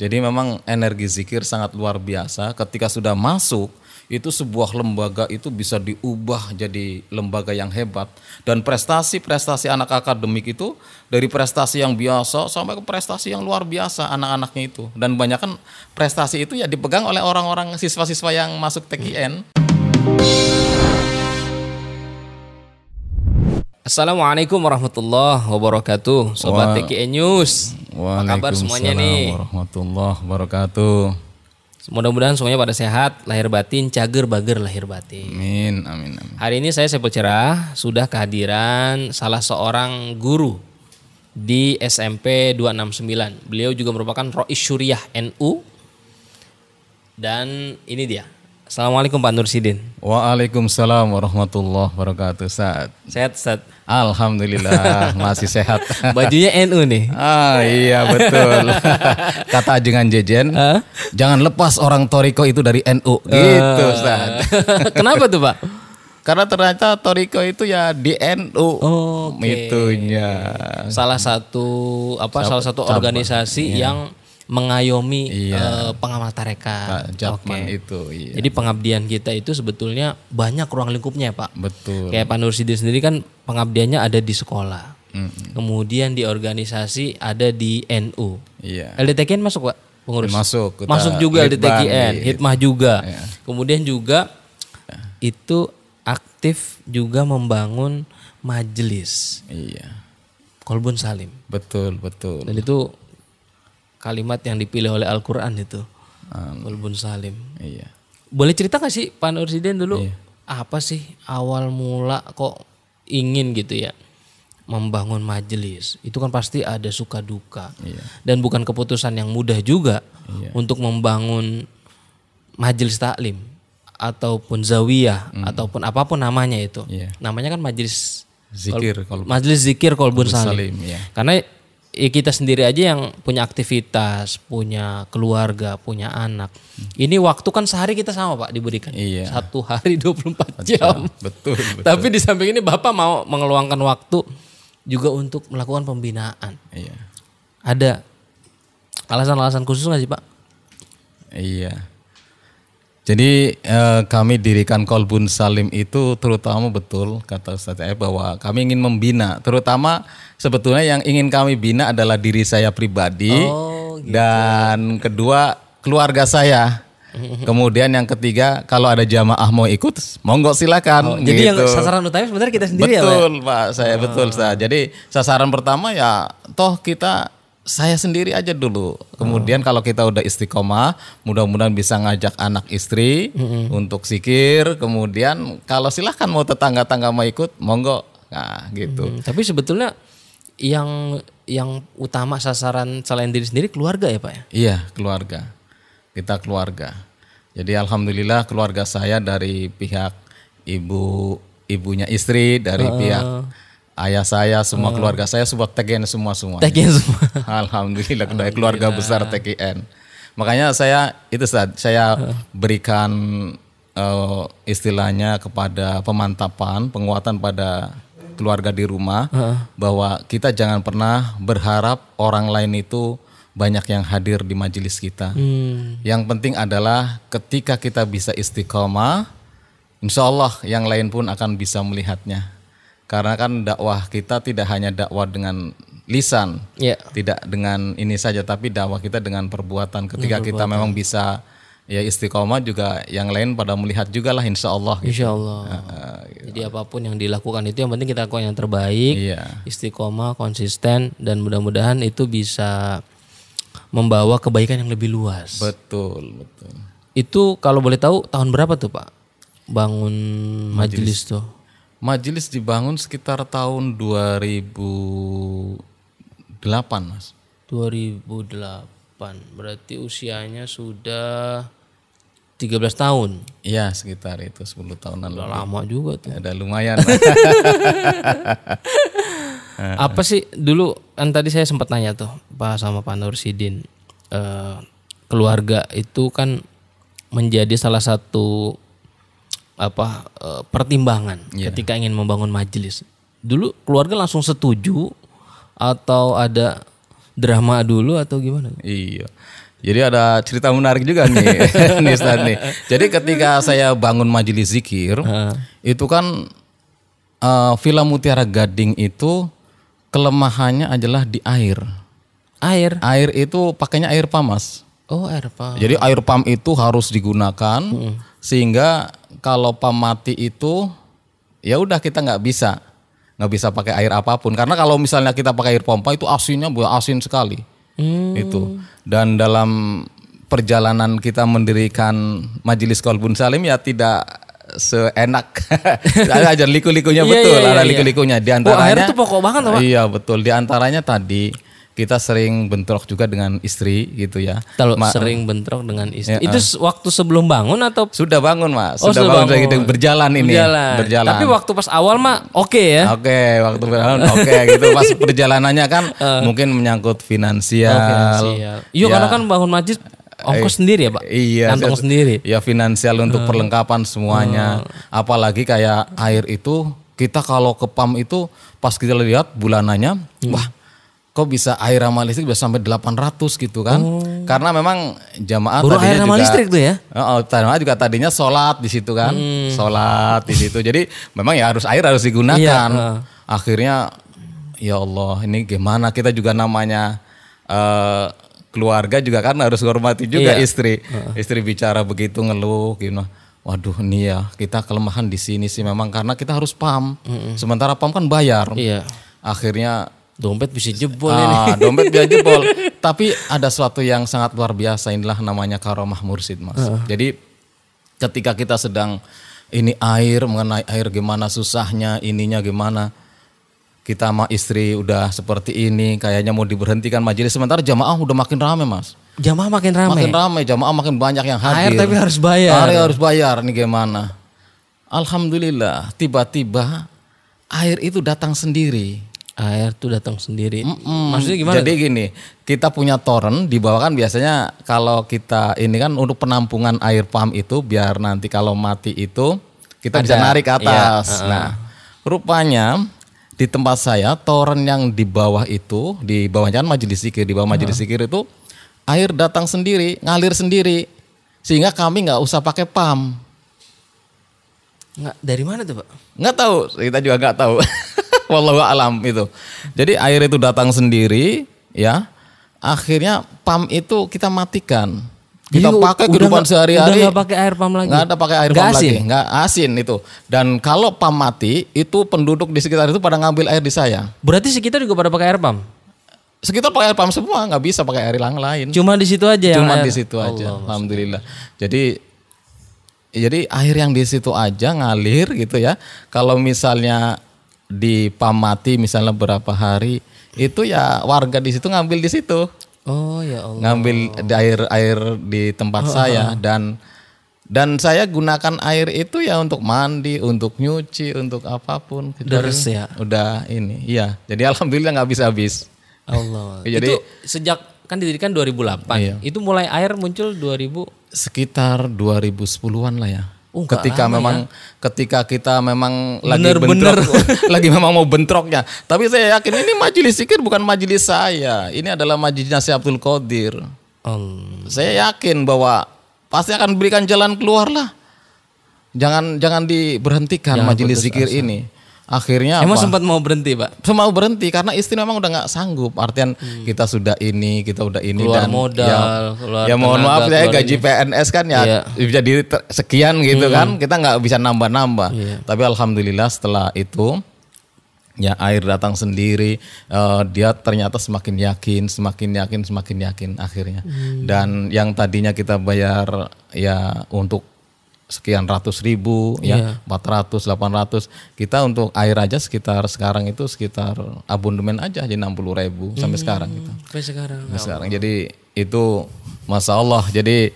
Jadi memang energi zikir sangat luar biasa. Ketika sudah masuk, itu sebuah lembaga itu bisa diubah jadi lembaga yang hebat. Dan prestasi-prestasi anak akademik itu dari prestasi yang biasa sampai ke prestasi yang luar biasa anak-anaknya itu. Dan banyak kan prestasi itu ya dipegang oleh orang-orang siswa-siswa yang masuk TKN. Assalamualaikum warahmatullahi wabarakatuh Sobat Wa- TKN News Apa kabar semuanya nih? warahmatullahi wabarakatuh. Mudah-mudahan semuanya pada sehat Lahir batin, cager bager lahir batin Amin, amin, amin. Hari ini saya Sepul Cerah Sudah kehadiran salah seorang guru Di SMP 269 Beliau juga merupakan Rois Syuriah NU Dan ini dia Assalamualaikum Pak Nursidin Waalaikumsalam warahmatullahi wabarakatuh. Saat Sehat Ustaz Alhamdulillah masih sehat. Bajunya NU nih Ah iya betul. Kata ajengan jejen, jangan lepas orang Toriko itu dari NU gitu Ustaz. Kenapa tuh Pak? Karena ternyata Toriko itu ya di NU. Oke. Itunya. salah satu apa salah satu organisasi yang mengayomi eh, pengamal tarekat. Japman itu iya. Jadi pengabdian kita itu sebetulnya banyak ruang lingkupnya, Pak. Betul. Kayak Pak Nursidin sendiri kan pengabdiannya ada di sekolah. Mm-mm. Kemudian di organisasi ada di NU. Iya. LDTKN masuk, Pak? Pengurus. Masuk. Kita Masuk juga LDTKN, iya. Hikmah juga. Iya. Kemudian juga itu aktif juga membangun majelis Iya. Kolbun Salim. Betul, betul. Dan itu kalimat yang dipilih oleh Al-Quran itu. Um, Kolbun Salim. iya. Boleh cerita gak sih Pak Nursiden dulu? Iya. Apa sih awal mula kok ingin gitu ya membangun majelis? Itu kan pasti ada suka duka. Iya. Dan bukan keputusan yang mudah juga Iya. untuk membangun majelis taklim ataupun zawiyah ataupun apa pun namanya itu. Iya. Namanya kan majelis Zikir kalau majelis zikir kolbun Salim salim. ya. Karena ya kita sendiri aja yang punya aktivitas, punya keluarga, punya anak. Ini waktu kan sehari kita sama Pak diberikan. Iya. Satu hari 24 jam. Betul, betul. Tapi di samping ini Bapak mau mengeluangkan waktu juga untuk melakukan pembinaan. Iya. Ada alasan-alasan khusus nggak sih Pak? Iya. Jadi eh, kami dirikan Kolbun Salim itu terutama betul kata Ustaz Aep bahwa kami ingin membina, terutama sebetulnya yang ingin kami bina adalah diri saya pribadi Oh, dan kedua keluarga saya. Kemudian yang ketiga kalau ada jamaah mau ikut, monggo silakan. Oh, Jadi yang gitu. sasaran utama sebenarnya kita sendiri ya Pak? betul Pak, saya betul Ustaz. Jadi sasaran pertama ya toh kita saya sendiri aja dulu. Kemudian kalau kita udah istiqomah, mudah-mudahan bisa ngajak anak istri untuk sikir. Kemudian kalau silahkan mau tetangga-tangga mau ikut, monggo. Nah gitu. Hmm, tapi sebetulnya yang yang utama sasaran selain diri sendiri keluarga ya Pak ya? Iya keluarga, kita keluarga. Jadi alhamdulillah keluarga saya dari pihak ibu ibunya istri, dari pihak ayah saya, semua keluarga saya semua TKN semua semua. Tagnya semua. Alhamdulillah, dari keluarga besar TKN. Makanya saya itu Ustaz, saya berikan eh, istilahnya kepada pemantapan, penguatan pada keluarga di rumah bahwa kita jangan pernah berharap orang lain itu banyak yang hadir di majelis kita. Hmm. Yang penting adalah ketika kita bisa istiqomah, insya Allah yang lain pun akan bisa melihatnya. Karena kan dakwah kita tidak hanya dakwah dengan lisan, Ya. tidak dengan ini saja, tapi dakwah kita dengan perbuatan. Ketika kita memang bisa ya istiqomah juga, yang lain pada melihat juga lah insya Allah. gitu. Insya Allah. Jadi apa pun yang dilakukan itu yang penting kita lakukan yang terbaik, Iya, istiqomah, konsisten, dan mudah-mudahan itu bisa membawa kebaikan yang lebih luas. betul, betul. Itu kalau boleh tahu tahun berapa tuh Pak bangun majelis tuh? Majelis dibangun sekitar tahun 2008, mas. 2008. Berarti usianya sudah 13 tahun. Iya sekitar itu 10 tahunan Udah lalu. lama juga tuh. Ada lumayan. Apa sih dulu kan tadi saya sempat nanya tuh Pak sama Pak Nursidin eh, keluarga itu kan menjadi salah satu apa eh, pertimbangan ketika ingin membangun majelis. Dulu keluarga langsung setuju atau ada drama dulu atau gimana? Iya. Jadi ada cerita menarik juga nih, nih nih. Jadi ketika saya bangun majelis zikir, itu kan eh, Villa Mutiara Gading itu kelemahannya adalah di air. Air. Air itu pakainya air pamas. Oh, air apa? Jadi air pam itu harus digunakan sehingga kalau pam mati itu ya udah kita nggak bisa. Nggak bisa pakai air apa pun. Karena kalau misalnya kita pakai air pompa itu asinnya asin sekali. Itu. Dan dalam perjalanan kita mendirikan majelis kolbun salim ya tidak seenak. Ada liku-likunya Iya, betul. iya, iya, ada iya. liku-likunya. Di Oh, antaranya air tuh pokok banget loh, iya betul. Di antaranya tadi kita sering bentrok juga dengan istri gitu ya Kalau Ma- sering bentrok dengan istri. Ya, itu s- waktu sebelum bangun atau sudah bangun mas Oh, sudah sudah bangun, bangun. berjalan ini berjalan? berjalan Tapi waktu pas awal mah oke ya. Oke, waktu berjalan oke gitu. Pas perjalanannya kan mungkin menyangkut finansial. Oh, finansial. Iya, karena kan bangun masjid ongkos sendiri ya, Pak. Iya, Kantong sendiri. Ya finansial untuk perlengkapan semuanya. Apalagi kayak air itu kita kalau ke PAM itu pas kita lihat bulanannya, wah kok bisa air ramah listrik bisa sampai 800 gitu kan? Karena memang jamaah Baru tadinya air ramah juga- listrik tuh ya? Oh, jamaah juga tadinya sholat di situ kan, sholat di situ. Jadi memang ya harus air harus digunakan. Iya. Akhirnya ya Allah ini gimana kita juga namanya eh, keluarga juga kan harus hormati juga Iya. istri. Istri bicara begitu ngeluh gitu. Waduh nih ya kita kelemahan di sini sih memang karena kita harus pam. Sementara pam kan bayar. Iya. Akhirnya Dompet bisa jebol ini. ah, dompet dia jebol. Tapi ada suatu yang sangat luar biasa inilah namanya karomah mursid mas. Jadi ketika kita sedang ini air mengenai air gimana susahnya ininya gimana kita sama istri udah seperti ini kayaknya mau diberhentikan majelis sementara jamaah udah makin rame mas Jamaah makin ramai. makin rame jamaah makin banyak yang Air hadir tapi harus bayar. Air harus bayar nih gimana Alhamdulillah tiba-tiba air itu datang sendiri Air tuh datang sendiri. Mm, Maksudnya gimana? Jadi gini, kita punya toren di bawah kan biasanya kalau kita ini kan untuk penampungan air pam itu biar nanti kalau mati itu kita bisa Ada, narik ke iya, atas. Nah, rupanya di tempat saya toren yang di bawah itu di bawahnya kan majelis zikir di bawah majelis zikir itu air datang sendiri ngalir sendiri sehingga kami nggak usah pakai pam. Nggak, dari mana tuh, Pak? Nggak tahu, kita juga nggak tahu. Wallahu alam itu. Jadi air itu datang sendiri, ya. Akhirnya pam itu kita matikan. Kita Jadi pakai kehidupan sehari-hari. Udah nggak pakai air pam lagi. Nggak ada pakai air Nggak pam asin? lagi, nggak asin itu. Dan kalau pam mati, itu penduduk di sekitar itu pada ngambil air di saya. Berarti sekitar juga pada pakai air pam. Sekitar pakai air pam semua, nggak bisa pakai air yang lain. Cuma di situ aja Cuma di situ aja. Alhamdulillah. Jadi jadi air yang di situ aja ngalir gitu ya. Kalau misalnya di pam mati misalnya berapa hari itu ya warga di situ ngambil di situ. Oh ya Allah. Ngambil di air air di tempat saya dan dan saya gunakan air itu ya untuk mandi, untuk nyuci, untuk apa pun. Deres ya. Udah ini, iya. Jadi alhamdulillah nggak habis habis. Allah. Jadi- itu sejak kan didirikan 2008. Iya. Itu mulai air muncul 2000 sekitar 2010-an lah ya. Oh, ketika memang ketika kita memang lagi Bener-bener. bentrok, lagi memang mau bentroknya. Tapi saya yakin ini majelis zikir bukan majelis saya. Ini adalah majelisnya Syekh Abdul Qadir. Allah. Saya yakin bahwa pasti akan berikan jalan keluar lah. Jangan jangan diberhentikan majelis zikir ini. Akhirnya Emang apa? sempat mau berhenti, Pak? mau berhenti karena istri memang udah nggak sanggup. Artian kita sudah ini, kita udah ini Hmm. Keluar dan modal, ya, keluar ya mohon tenaga, maaf saya keluar gaji ini. PNS kan ya Iya. jadi sekian gitu Hmm. kan. Kita nggak bisa nambah-nambah. Iya. Tapi alhamdulillah setelah itu ya air datang sendiri eh, dia ternyata semakin yakin semakin yakin semakin yakin akhirnya Hmm. dan yang tadinya kita bayar ya untuk sekian ratus ribu Iya. ya 400 800 kita untuk air aja sekitar sekarang itu sekitar abonemen aja jadi 60 ribu sampai sekarang gitu. Sampai sekarang. Sampai sekarang. Jadi itu masya Allah. Jadi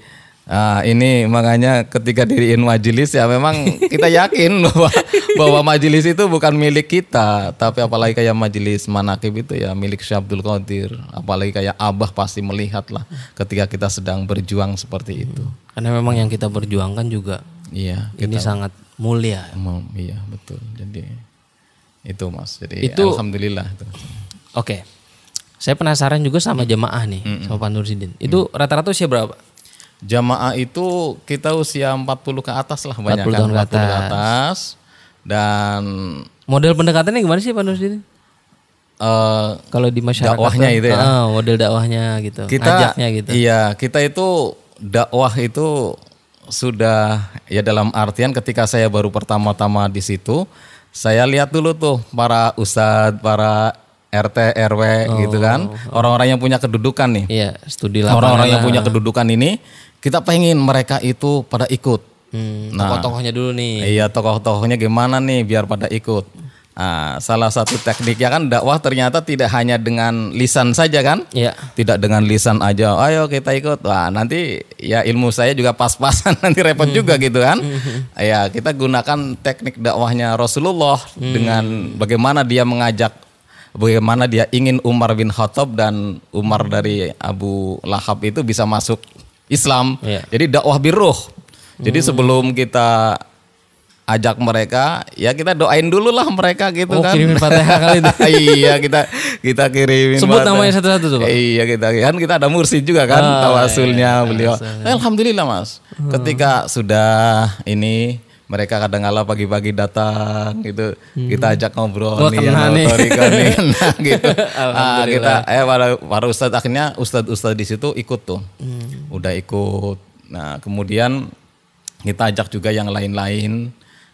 ah, ini makanya ketika diriin majelis ya memang kita yakin bahwa bahwa majelis itu bukan milik kita tapi apalagi kayak majelis manakib itu ya milik Syekh Abdul Qadir apalagi kayak Abah pasti melihat lah ketika kita sedang berjuang seperti itu Karena memang yang kita perjuangkan juga iya ini sangat mulia. Iya betul jadi itu mas jadi Itu- alhamdulillah itu. Oke. Saya penasaran juga sama jamaah nih, sama Pak Nursidin. Itu rata-rata usia berapa? Jamaah itu kita usia 40 ke atas lah banyak 40 kan tahun ke 40 ke atas dan Model pendekatannya gimana sih Pak Nursidin? eh, Kalau di masyarakat Dakwahnya itu ya? ah, model dakwahnya gitu. kita Ngajaknya gitu. iya kita itu dakwah itu sudah ya dalam artian ketika saya baru pertama-tama di situ saya lihat dulu tuh para ustadz para RT RW gitu kan orang-orang yang punya kedudukan nih Iya, studi orang-orang yang punya kedudukan ini kita pengen mereka itu pada ikut Hmm, Nah. tokoh-tokohnya dulu nih. Iya tokoh-tokohnya gimana nih biar pada ikut. Nah, salah satu tekniknya kan dakwah ternyata tidak hanya dengan lisan saja kan? Iya. Tidak dengan lisan aja. Ayo kita ikut. Wah nanti ya ilmu saya juga pas-pasan nanti repot juga gitu kan? Ya kita gunakan teknik dakwahnya Rasulullah dengan bagaimana dia mengajak bagaimana dia ingin Umar bin Khattab dan Umar dari Abu Lahab itu bisa masuk Islam. Iya. Jadi dakwah birruh. Jadi sebelum kita ajak mereka, ya kita doain dulu lah mereka gitu Oh, kan. kirimin Fatihah kali itu. iya, kita kita kirimin. Sebut Fatihah. namanya satu-satu tuh, Pak. Iya, kita kan kita ada mursid juga kan Oh, tawasulnya iya, beliau. Alhamdulillah, Mas. Ketika sudah ini mereka kadang kala pagi-pagi datang gitu kita ajak ngobrol Wah, nih kena yang nih. nih kena gitu. Ah, kita eh para para ustadz akhirnya ustadz ustadz di situ ikut tuh. Hmm. udah ikut. Nah kemudian kita ajak juga yang lain-lain.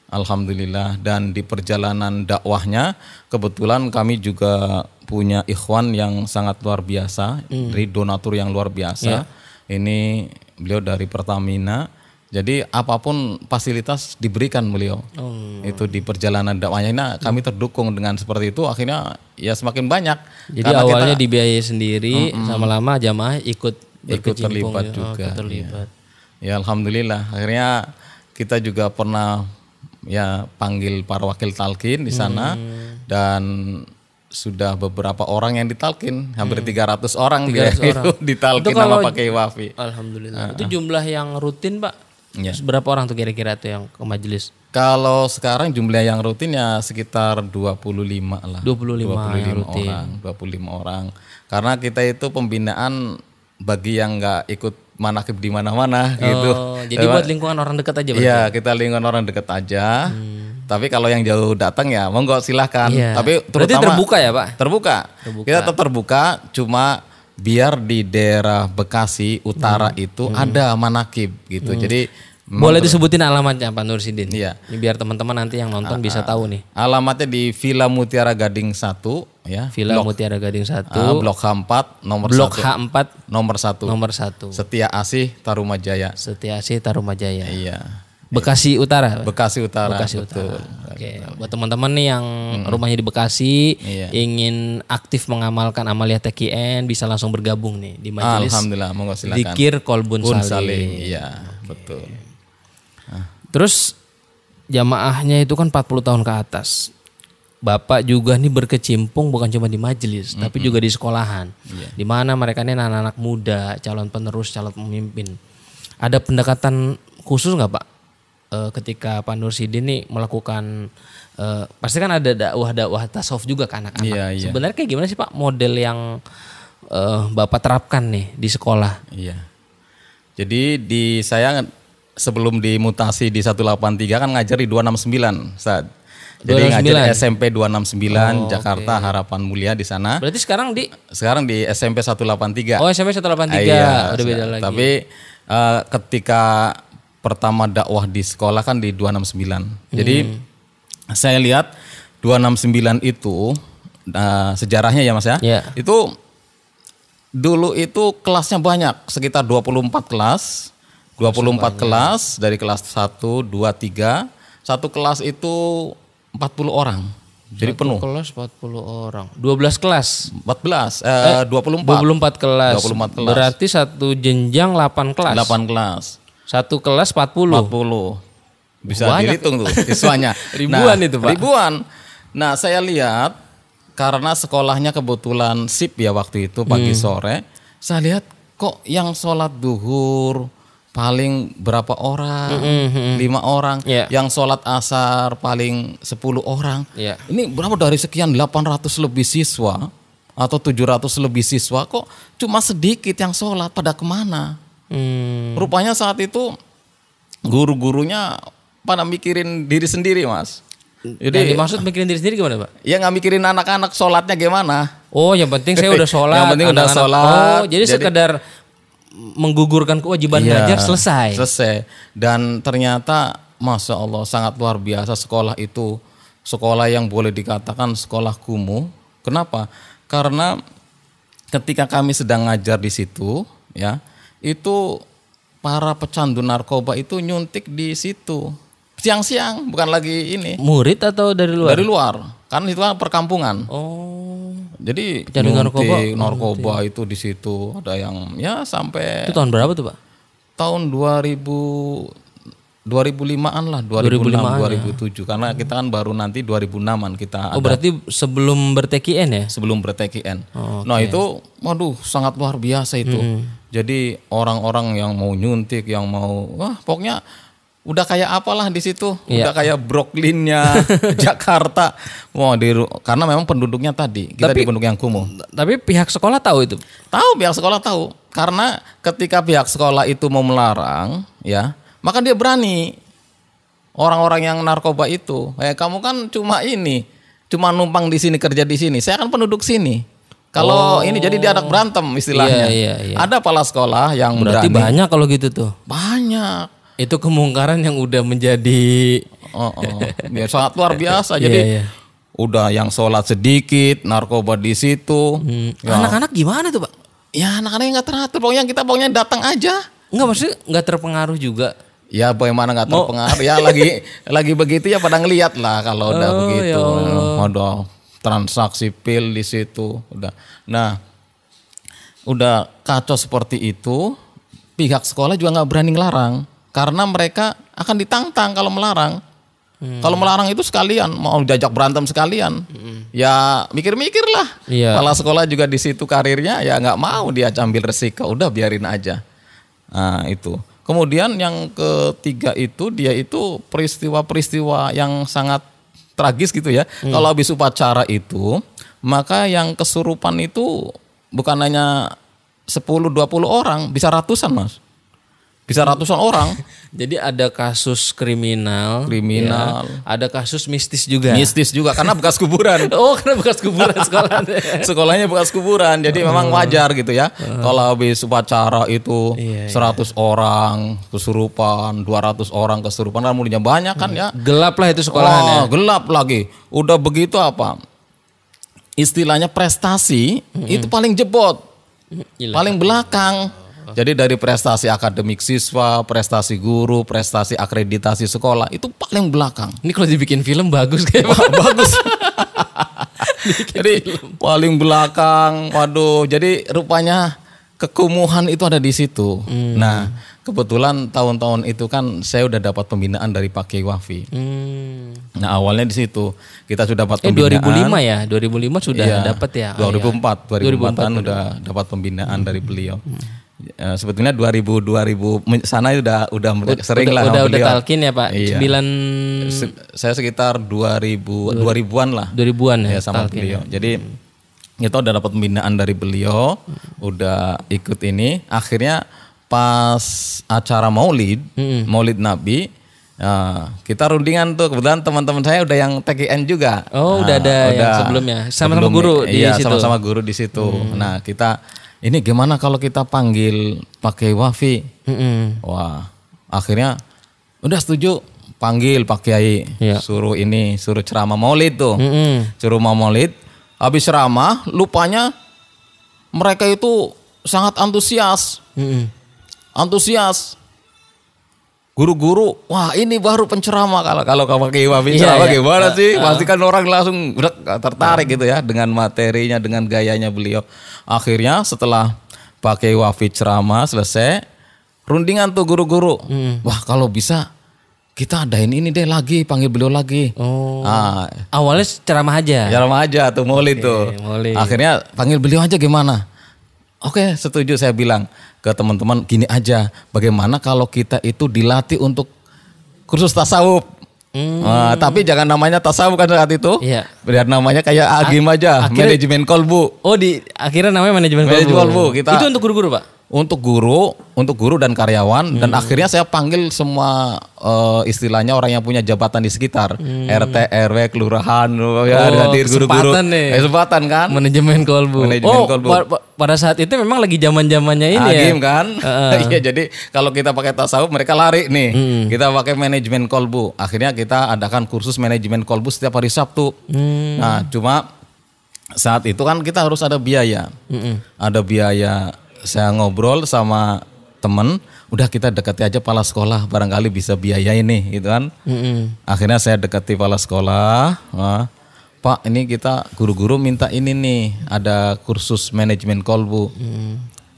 Alhamdulillah. Dan di perjalanan dakwahnya kebetulan kami juga punya ikhwan yang sangat luar biasa Hmm. dari donatur yang luar biasa. Ini beliau dari Pertamina jadi apa pun fasilitas diberikan beliau Oh. itu di perjalanan dakwahnya nah kami terdukung dengan seperti itu akhirnya ya semakin banyak Jadi Karena kita- awalnya dibiayai sendiri, sama lama jamaah ikut ikut terlibat ya. Oh, juga. ikut terlibat. Ya alhamdulillah. Akhirnya kita juga pernah ya panggil para wakil talkin di sana Hmm. dan sudah beberapa orang yang ditalkin, hampir 300 orang 300 dia orang. itu ditalkin sama pakai wafi. Alhamdulillah. Itu jumlah yang rutin, Pak. Iya. Berapa orang tuh kira-kira tuh yang ke majelis? Kalau sekarang jumlah yang rutin ya sekitar 25 lah. 25 yang rutin. orang, 25 orang. Karena kita itu pembinaan bagi yang nggak ikut manakib di mana-mana gitu. Oh, jadi buat lingkungan orang dekat aja. Iya, kita lingkungan orang deket aja. Tapi kalau yang jauh datang ya monggo silahkan. Iya. Tapi Berarti terutama terbuka ya, Pak? Terbuka. Kita tetap terbuka, cuma biar di daerah Bekasi Utara itu ada manakib gitu. Jadi Boleh disebutin alamatnya Pak Nursidin? Iya. Ini biar teman-teman nanti yang nonton bisa tahu nih. alamatnya di Villa Mutiara Gading 1 ya. Villa Mutiara Gading 1, Ah, Blok H4 nomor Blok 1. H4 Nomor 1. nomor 1. Setia Asih Tarumajaya. Setiasi Tarumajaya. Iya. Bekasi Utara. Bekasi Utara. Bekasi betul. Utara. Oke, buat teman-teman nih yang rumahnya di Bekasi, Iya. ingin aktif mengamalkan amalia TKN, bisa langsung bergabung nih di majelis Alhamdulillah, monggo silakan. Zikir Kolbun Bun Salim. Salim. Iya, betul. Terus jamaahnya itu kan 40 tahun ke atas. Bapak juga nih berkecimpung bukan cuma di majelis, tapi juga di sekolahan. Di mana mereka ini anak-anak muda, calon penerus, calon pemimpin. Ada pendekatan khusus nggak Pak? Eh, ketika Pak Nursidin nih melakukan eh, pasti kan ada dakwah-dakwah tasawuf juga ke anak-anak. Iya, iya. Sebenarnya kayak gimana sih Pak model yang eh, Bapak terapkan nih di sekolah? Iya. Jadi di saya sebelum dimutasi di 183 kan ngajar di 269 saat. Jadi 269. ngajar di SMP 269 Jakarta Harapan Mulia di sana. Berarti sekarang di Sekarang di SMP 183. Oh SMP 183 Iya, udah beda lagi. Tapi eh, ketika pertama dakwah di sekolah kan di 269. Jadi Hmm. saya lihat 269 itu eh, sejarahnya ya Mas ya. Iya. Itu dulu itu kelasnya banyak, sekitar 24 kelas. 24 kelas dari kelas 1, 2, 3. Satu kelas itu 40 orang. Jadi penuh. kelas 40 orang. 12 kelas. 14 eh, 24. 24 kelas. 24 kelas. Berarti satu jenjang 8 kelas. 8 kelas. Satu kelas 40. 40. Bisa Banyak. dihitung tuh siswanya. Ribuan itu, Pak. Ribuan. Nah, saya lihat karena sekolahnya kebetulan sip ya waktu itu pagi Hmm. sore, saya lihat kok yang sholat duhur paling berapa orang? Lima orang. Hmm, Iya. Yang sholat asar paling 10 orang. Iya. Ini berapa dari sekian 800 lebih siswa? atau 700 lebih siswa kok cuma sedikit yang sholat pada ke mana? Hmm. Rupanya saat itu guru-gurunya pada mikirin diri sendiri mas. Jadi Jadi dimaksud mikirin diri sendiri gimana, Pak? ya nggak mikirin anak-anak sholatnya gimana. Oh, yang penting saya udah sholat. Yang penting udah sholat, Oh, jadi, jadi- sekedar menggugurkan kewajiban Iya, belajar selesai. Selesai. Dan ternyata masya Allah sangat luar biasa sekolah itu sekolah yang boleh dikatakan sekolah kumuh. Kenapa? Karena ketika kami sedang ngajar di situ, ya itu para pecandu narkoba itu nyuntik di situ siang-siang, bukan lagi ini Murid atau dari luar? dari luar. Kan itu kan perkampungan. Oh. Jadi Pecandu narkoba, narkoba itu di situ ada yang ya sampai Itu tahun berapa tuh, Pak? tahun 2000 2005-an lah, 2006 2007 karena kita kan baru nanti 2006-an kita Oh, ada berarti sebelum ber-TKN ya? sebelum ber-TKN. Nah, itu waduh sangat luar biasa itu. Jadi orang-orang yang mau nyuntik, yang mau wah pokoknya udah kayak apalah di situ, udah kayak Brooklynnya Jakarta. Wah, di karena memang penduduknya tadi kita di penduduk yang kumuh. Tapi pihak sekolah tahu itu. Tahu pihak sekolah tahu karena ketika pihak sekolah itu mau melarang, ya, maka dia berani. Orang-orang yang narkoba itu, eh kamu kan cuma ini, cuma numpang di sini kerja di sini. Saya kan penduduk sini. Kalau ini jadi dia anak berantem istilahnya. Iya, iya, iya. Ada kepala sekolah yang Berarti berani. banyak kalau gitu tuh. Banyak. Itu kemungkaran yang udah menjadi Oh, oh. Ya, sangat luar biasa. Jadi Iya, iya. udah yang sholat sedikit, narkoba di situ. Ya, anak-anak gimana tuh, Pak? ya anak-anak nggak teratur. Pokoknya kita pokoknya datang aja. Enggak maksudnya nggak terpengaruh juga. Ya bagaimana nggak terpengaruh ya lagi lagi begitu ya pada ngeliat lah kalau udah Oh, begitu. ya Udah transaksi pil di situ udah. Nah udah kacau seperti itu pihak sekolah juga nggak berani ngelarang karena mereka akan ditantang kalau melarang. Hmm. Kalau melarang itu sekalian mau jajak berantem sekalian. Ya mikir-mikir lah. Iya. Kepala sekolah juga di situ karirnya ya nggak mau dia ambil resiko. Udah biarin aja. Nah itu. Kemudian yang ketiga itu dia itu peristiwa-peristiwa yang sangat tragis gitu ya. Kalau habis upacara itu, maka yang kesurupan itu bukan hanya 10-20 orang, bisa ratusan mas. Bisa ratusan orang. Jadi ada kasus kriminal, Kriminal. ya. ada kasus mistis juga. Mistis juga karena bekas kuburan. Oh, karena bekas kuburan sekolah. Sekolahnya bekas kuburan, jadi memang wajar gitu ya. Kalau habis upacara itu Iya, 100 orang kesurupan, 200 orang kesurupan, kan mulinya banyak kan ya. Gelap lah itu sekolahannya. Oh, gelap lagi. Udah begitu apa? Istilahnya prestasi itu paling jebot, paling belakang. Jadi dari prestasi akademik siswa, prestasi guru, prestasi akreditasi sekolah itu paling belakang. Ini kalau dibikin film bagus kayak. Bagus. jadi paling belakang, waduh. Jadi rupanya kekumuhan itu ada di situ. Nah, kebetulan tahun-tahun itu kan saya udah dapat pembinaan dari Pak Kiai Wafi. Hmm. Nah, awalnya di situ kita sudah dapat Eh pembinaan. 2005 ya, 2005 sudah Iya, dapat ya. Oh, 2004, iya. 2004 kan udah dapat pembinaan dari beliau. Eh, sebetulnya 2000 2000 men- sana udah udah sering udah, lah udah, udah talkin ya Pak. Iya. 9 Se- saya sekitar 2000 2000-an lah 2000-an ya. ya sama talkin. beliau. Jadi kita udah dapat pembinaan dari beliau, udah ikut ini. Akhirnya pas acara Maulid, Maulid Nabi, ya, kita rundingan tuh. Kebetulan teman-teman saya udah yang TKN juga. Oh, udah ada yang sebelumnya. Sama-sama guru di iya, situ. Hmm. sama-sama guru di situ. Nah, kita ini gimana kalau kita panggil pakai Wafi? Mm-mm. Wah, akhirnya udah setuju panggil Pak Kiai, Iya. suruh ini, suruh ceramah Maulid tuh, Mm-mm. suruh mau Maulid. Habis ceramah, lupanya mereka itu sangat antusias, Mm-mm. antusias. Guru-guru, wah ini baru penceramah kalau kalau Pak Kiai Wafi Iya, iya. gimana sih? Pasti kan orang langsung udah tertarik gitu ya dengan materinya, dengan gayanya beliau. Akhirnya setelah Pak Kiai Wafi ceramah selesai, rundingan tuh guru-guru. Wah kalau bisa kita adain ini deh lagi, panggil beliau lagi. Oh. Ah, Awalnya ceramah aja. ceramah aja tuh Maulid tuh. Maulid. Akhirnya panggil beliau aja gimana? Oke, setuju saya bilang ke teman-teman gini aja. Bagaimana kalau kita itu dilatih untuk kursus tasawuf? Nah, tapi jangan namanya tasawuf kan saat itu. Iya. Biar namanya kayak agim aja, akhirnya- manajemen kolbu. Oh di akhirnya namanya manajemen Manajemen kolbu. kolbu, kita- Itu untuk guru-guru pak? Untuk guru, untuk guru dan karyawan dan akhirnya saya panggil semua eh, istilahnya orang yang punya jabatan di sekitar, RT, RW, kelurahan, ya Oh, hadir guru-guru. kesempatan nih. Eh, Kesempatan kan? Manajemen kolbu. Manajemen oh kolbu. pa- pa- pada saat itu memang lagi zaman zamannya ini ya. Agim kan? Iya jadi kalau kita pakai tasawuf mereka lari nih. Kita pakai manajemen kolbu. Akhirnya kita adakan kursus manajemen kolbu setiap hari Sabtu. Nah cuma saat itu kan kita harus ada biaya. Ada biaya. Saya ngobrol sama temen, udah kita dekati aja kepala sekolah, barangkali bisa biaya ini, gitu kan? Mm-mm. Akhirnya saya dekati kepala sekolah, wah, Pak ini kita guru-guru minta ini nih, ada kursus manajemen kolbu.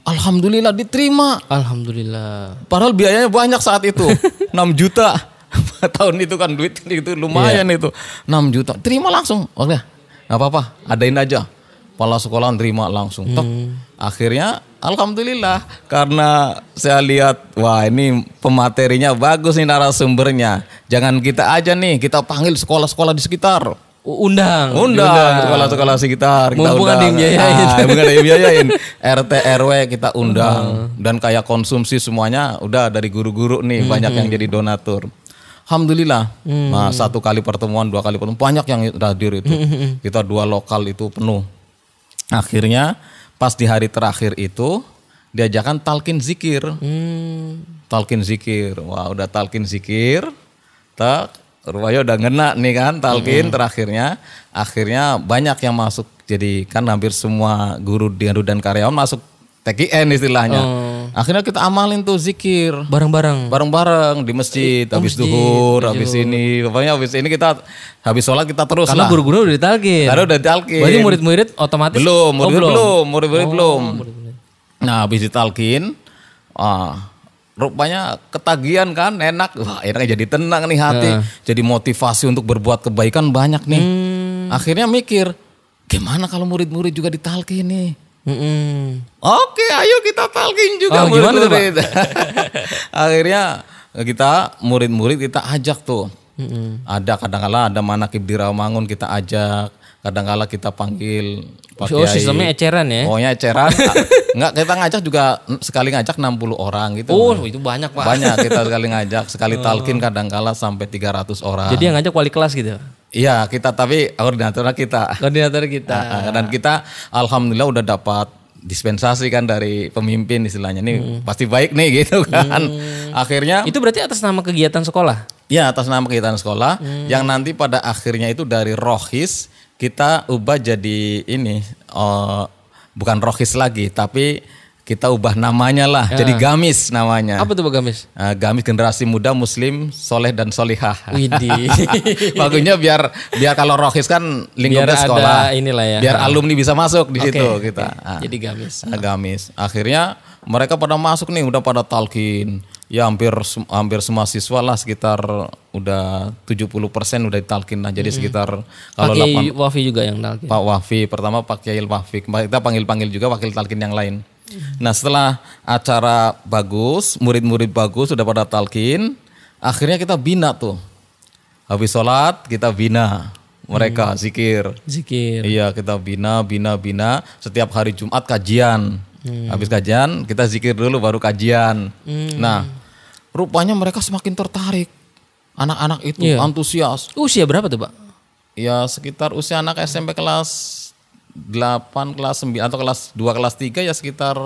Alhamdulillah diterima. Alhamdulillah. Padahal biayanya banyak saat itu. 6 juta. Tahun itu kan duit itu lumayan itu. 6 juta. Terima langsung. Oke. Gak apa-apa. Adain aja. Kepala sekolah terima langsung. Tok. Akhirnya alhamdulillah karena saya lihat wah ini pematerinya bagus nih narasumbernya. Jangan kita aja nih, kita panggil sekolah-sekolah di sekitar. Undang. Undang sekolah-sekolah sekitar kita Mumpung undang. ada yang biayain. Ah, mumpung ada yang biayain. RT RW kita undang dan kayak konsumsi semuanya udah dari guru-guru nih banyak yang jadi donatur. Alhamdulillah. Nah, satu kali pertemuan, dua kali pertemuan banyak yang hadir itu. Kita dua lokal itu penuh. Akhirnya pas di hari terakhir itu diajakan talkin zikir. Hmm. Talkin zikir. Wah, udah talkin zikir. Tak rupanya udah ngena nih kan talkin terakhirnya. Akhirnya banyak yang masuk. Jadi kan hampir semua guru guru dan karyawan masuk TKN istilahnya. Akhirnya kita amalin tuh zikir Bareng-bareng. bareng-bareng di masjid, habis duhur, habis ini, pokoknya habis ini kita habis sholat kita terus Karena lah. guru-guru udah ditalkin. Karena udah ditalkin. Berarti murid-murid otomatis Belum, Oh, murid belum, murid-murid belum. Nah, habis ditalkin, ah, rupanya ketagihan kan, enak. Wah, enaknya jadi tenang nih hati. Jadi motivasi untuk berbuat kebaikan banyak nih. Hmm. Akhirnya mikir, gimana kalau murid-murid juga ditalkin nih? Mm-mm. Oke, ayo kita talkin juga Oh, murid-murid. Akhirnya kita murid-murid kita ajak tuh. Ada kadang-kala ada manakib di Rawamangun kita ajak, kadang-kala kita panggil Pak Oh, Kiai. sistemnya eceran ya? Pokoknya eceran. Enggak, kita ngajak juga sekali ngajak 60 orang gitu. Oh, itu banyak pak. Banyak kita sekali ngajak, sekali talkin kadang-kala sampai 300 orang. Jadi yang ngajak wali kelas gitu. Iya, kita tapi koordinatornya kita. Koordinator kita. Nah, dan kita alhamdulillah udah dapat dispensasi kan dari pemimpin istilahnya ini pasti baik nih gitu kan. Akhirnya Itu berarti atas nama kegiatan sekolah. ya atas nama kegiatan sekolah yang nanti pada akhirnya itu dari rohis kita ubah jadi ini eh, bukan rohis lagi tapi kita ubah namanya lah jadi gamis namanya. Apa tuh Pak Gamis? Eh, gamis generasi muda muslim soleh dan solihah. Widih. Bagusnya biar biar kalau rohis kan lingkupnya Biar ada sekolah. inilah ya. Biar alumni bisa masuk di Oke, situ kita. Ah. Jadi Gamis. Agamis. Akhirnya mereka pada masuk nih udah pada talkin. Ya hampir hampir semua siswa lah sekitar udah 70% udah ditalkin lah. Jadi sekitar kalau Pakai delapan Wafi juga yang talkin. Pak Wafi pertama Pak Kiai Wafi kita panggil-panggil juga wakil talkin yang lain. Nah setelah acara bagus, murid-murid bagus sudah pada talkin, akhirnya kita bina tuh. Habis sholat kita bina mereka zikir. Zikir. Iya kita bina, bina, bina. Setiap hari Jumat kajian. Habis kajian kita zikir dulu baru kajian. Nah rupanya mereka semakin tertarik. Anak-anak itu Iya. antusias. Usia berapa tuh Pak? Ya sekitar usia anak SMP kelas 8, kelas 9 atau kelas 2, kelas 3 ya sekitar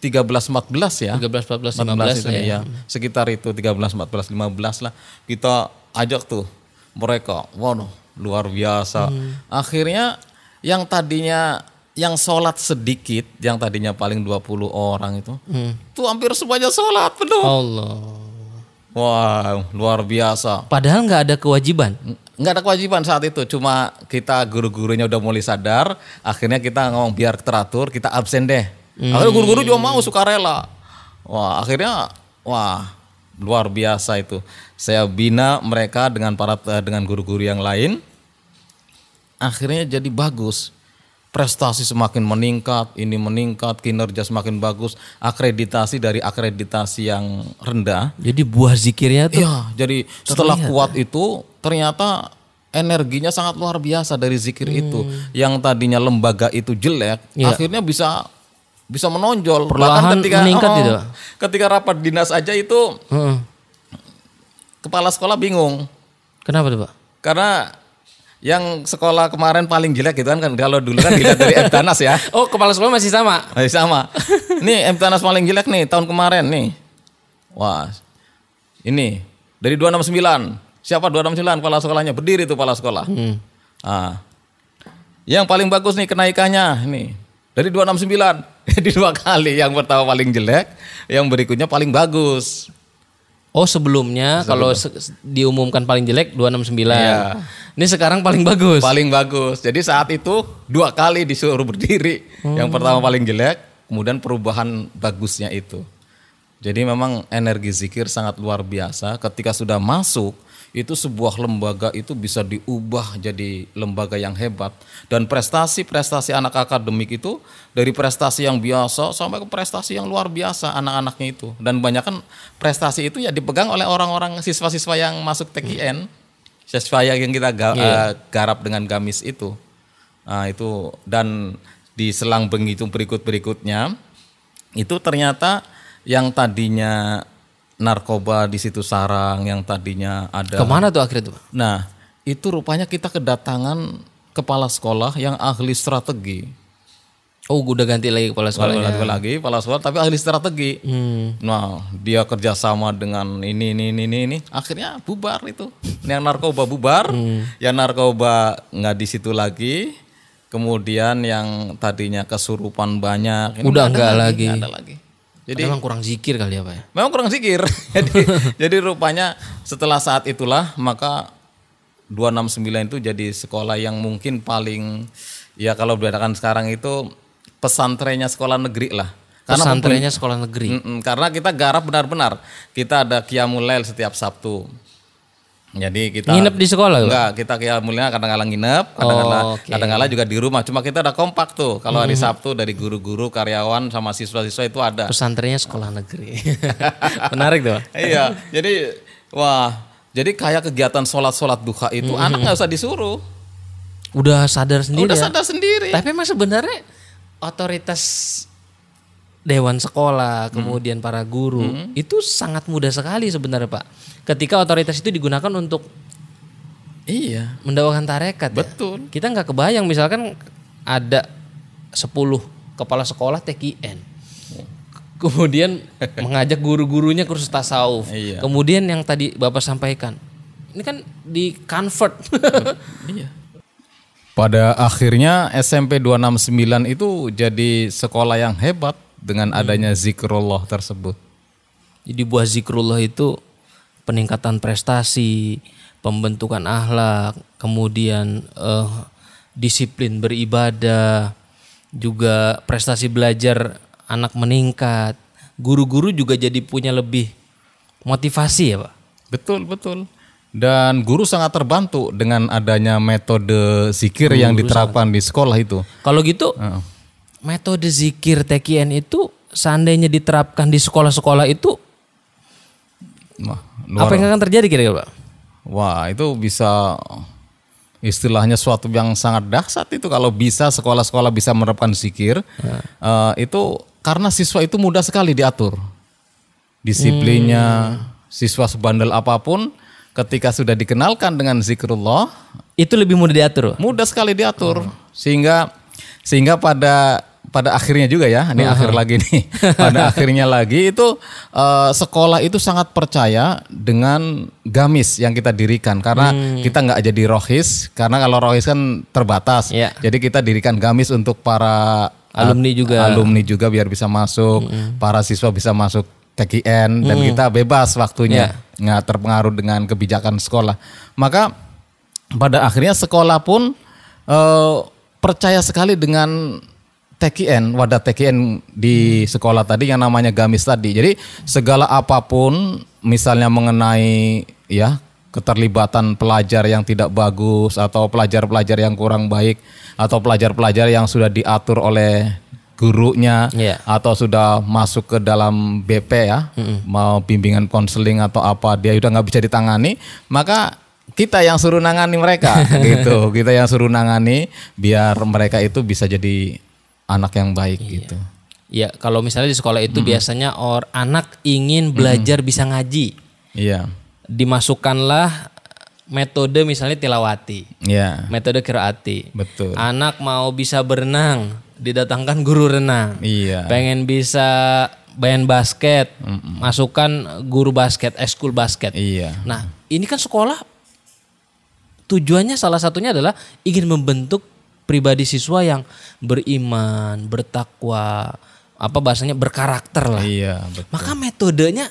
13, 14 ya. 13, 14, 14 15 itu ya. ya. Sekitar itu 13, 14, 15 lah. Kita ajak tuh mereka. Waduh, luar biasa. Hmm. Akhirnya yang tadinya yang sholat sedikit, yang tadinya paling 20 orang itu, Hmm. tuh hampir semuanya sholat penuh. Allah. Wow, luar biasa. Padahal nggak ada kewajiban. Nggak ada kewajiban saat itu cuma kita guru-gurunya udah mulai sadar akhirnya kita ngomong biar teratur kita absen deh. Akhirnya guru-guru juga mau sukarela. Wah akhirnya wah luar biasa itu. Saya bina mereka dengan para dengan guru-guru yang lain. Akhirnya jadi bagus. Prestasi semakin meningkat ini meningkat kinerja semakin bagus akreditasi dari akreditasi yang rendah. Jadi buah zikirnya tuh Iya, jadi setelah kuat itu ternyata energinya sangat luar biasa dari zikir itu. Yang tadinya lembaga itu jelek, Iya. akhirnya bisa bisa menonjol. Perlahan meningkat oh, gitu. Ketika rapat dinas aja itu Heeh. kepala sekolah bingung. Kenapa tuh pak? Karena yang sekolah kemarin paling jelek gitu kan, kan kalau dulu kan dilihat dari Eptanas ya. Oh kepala sekolah masih sama. Masih sama. Nih Eptanas paling jelek nih tahun kemarin nih. Wah. Ini dari 269. Siapa 269 kepala sekolahnya? Berdiri tuh kepala sekolah. Hmm. Ah. Yang paling bagus nih kenaikannya nih. Dari 269. Jadi dua kali. Yang pertama paling jelek, yang berikutnya paling bagus. Oh sebelumnya kalau se- diumumkan paling jelek 269. Iya. Ini sekarang paling bagus. Paling bagus. Jadi saat itu dua kali disuruh berdiri. Yang pertama paling jelek, kemudian perubahan bagusnya itu. Jadi memang energi zikir sangat luar biasa. Ketika sudah masuk, itu sebuah lembaga itu bisa diubah jadi lembaga yang hebat. Dan prestasi-prestasi anak akademik itu dari prestasi yang biasa sampai ke prestasi yang luar biasa anak-anaknya itu. Dan banyak kan prestasi itu ya dipegang oleh orang-orang siswa-siswa yang masuk TKN. Siswa yang kita ga- eh, garap dengan gamis itu. Nah, itu dan di selang begitu berikut-berikutnya itu ternyata yang tadinya narkoba di situ sarang, yang tadinya ada. Ke mana tuh akhirnya tuh? Nah, itu rupanya kita kedatangan kepala sekolah yang ahli strategi. Oh udah ganti lagi kepala sekolah. Sekolah lagi, kepala sekolah tapi ahli strategi. Hmm. Nah, dia kerjasama dengan ini, ini, ini, ini, ini. Akhirnya bubar itu. Yang narkoba bubar, yang narkoba nggak di situ lagi. Kemudian yang tadinya kesurupan banyak, ini Udah nggak lagi. nggak ada lagi. Jadi Memang kurang zikir kali ya pak ya. memang kurang zikir. jadi, jadi rupanya setelah saat itulah maka 269 itu jadi sekolah yang mungkin paling ya kalau bedakan sekarang itu pesantrennya sekolah negeri lah. Karena Pesantrennya sekolah negeri. Mm-mm, karena kita garap benar-benar. Kita ada Qiyamul Lail setiap Sabtu. Jadi kita Nginep di sekolah? Enggak, kita Qiyamul Lail kadang-kadang nginep, kadang-kadang Oh, kadang-kadang juga di rumah. Cuma kita ada kompak tuh. Kalau hari Sabtu dari guru-guru, karyawan sama siswa-siswa itu ada. Pesantrennya sekolah negeri. Menarik tuh. Iya, jadi wah, jadi kayak kegiatan sholat-sholat duha itu Hmm, anak nggak usah disuruh, Udah sadar sendiri udah ya. sadar sendiri. Tapi emang sebenarnya otoritas dewan sekolah, kemudian para guru itu sangat mudah sekali sebenarnya Pak. Ketika otoritas itu digunakan untuk Iya, mendakwakan tarekat. ya. betul. Kita nggak kebayang misalkan ada 10 kepala sekolah TKN. Kemudian mengajak guru-gurunya kursus tasawuf. Iya. Kemudian yang tadi Bapak sampaikan. Ini kan di convert. Iya. Pada akhirnya SMP 269 itu jadi sekolah yang hebat dengan adanya zikrullah tersebut. Jadi buah zikrullah itu peningkatan prestasi, pembentukan akhlak, kemudian eh, disiplin beribadah, juga prestasi belajar anak meningkat. Guru-guru juga jadi punya lebih motivasi ya pak. Betul, betul. Dan guru sangat terbantu dengan adanya metode zikir yang diterapkan di sekolah itu. Kalau gitu Heeh. Metode zikir TKN itu seandainya diterapkan di sekolah-sekolah itu Wah, apa luar, yang akan terjadi kira-kira pak? wah, itu bisa istilahnya suatu yang sangat dahsyat itu kalau bisa sekolah-sekolah bisa menerapkan zikir. Eh, itu karena siswa itu mudah sekali diatur. Disiplinnya siswa sebandel apa pun ketika sudah dikenalkan dengan zikrullah Itu lebih mudah diatur. Mudah sekali diatur. Sehingga sehingga pada pada akhirnya juga ya ini akhir lagi nih. Pada akhirnya lagi itu eh, sekolah itu sangat percaya dengan gamis yang kita dirikan. Karena kita nggak jadi rohis karena kalau rohis kan terbatas. Iya. jadi kita dirikan gamis untuk para eh, Alumni juga. alumni juga biar bisa masuk para siswa bisa masuk TKN dan kita bebas waktunya. Nggak terpengaruh dengan kebijakan sekolah. Maka pada akhirnya sekolah pun eh, percaya sekali dengan TKN, wadah TKN di sekolah tadi yang namanya gamis tadi. Jadi segala apa pun misalnya mengenai ya keterlibatan pelajar yang tidak bagus atau pelajar-pelajar yang kurang baik atau pelajar-pelajar yang sudah diatur oleh gurunya Iya. atau sudah masuk ke dalam BP ya, mau bimbingan konseling atau apa dia udah nggak bisa ditangani, maka kita yang suruh nangani mereka gitu. Kita yang suruh nangani biar mereka itu bisa jadi anak yang baik gitu. Ya kalau misalnya di sekolah itu biasanya or anak ingin belajar bisa ngaji, Iya. dimasukkanlah metode misalnya tilawati, Iya. metode kiraati. Betul. Anak mau bisa berenang, didatangkan guru renang. Iya. Pengen bisa main basket, masukkan guru basket, ekskul basket. Iya. Nah, ini kan sekolah tujuannya salah satunya adalah ingin membentuk pribadi siswa yang beriman, bertakwa, apa bahasanya berkarakter lah. Iya, betul. Maka metodenya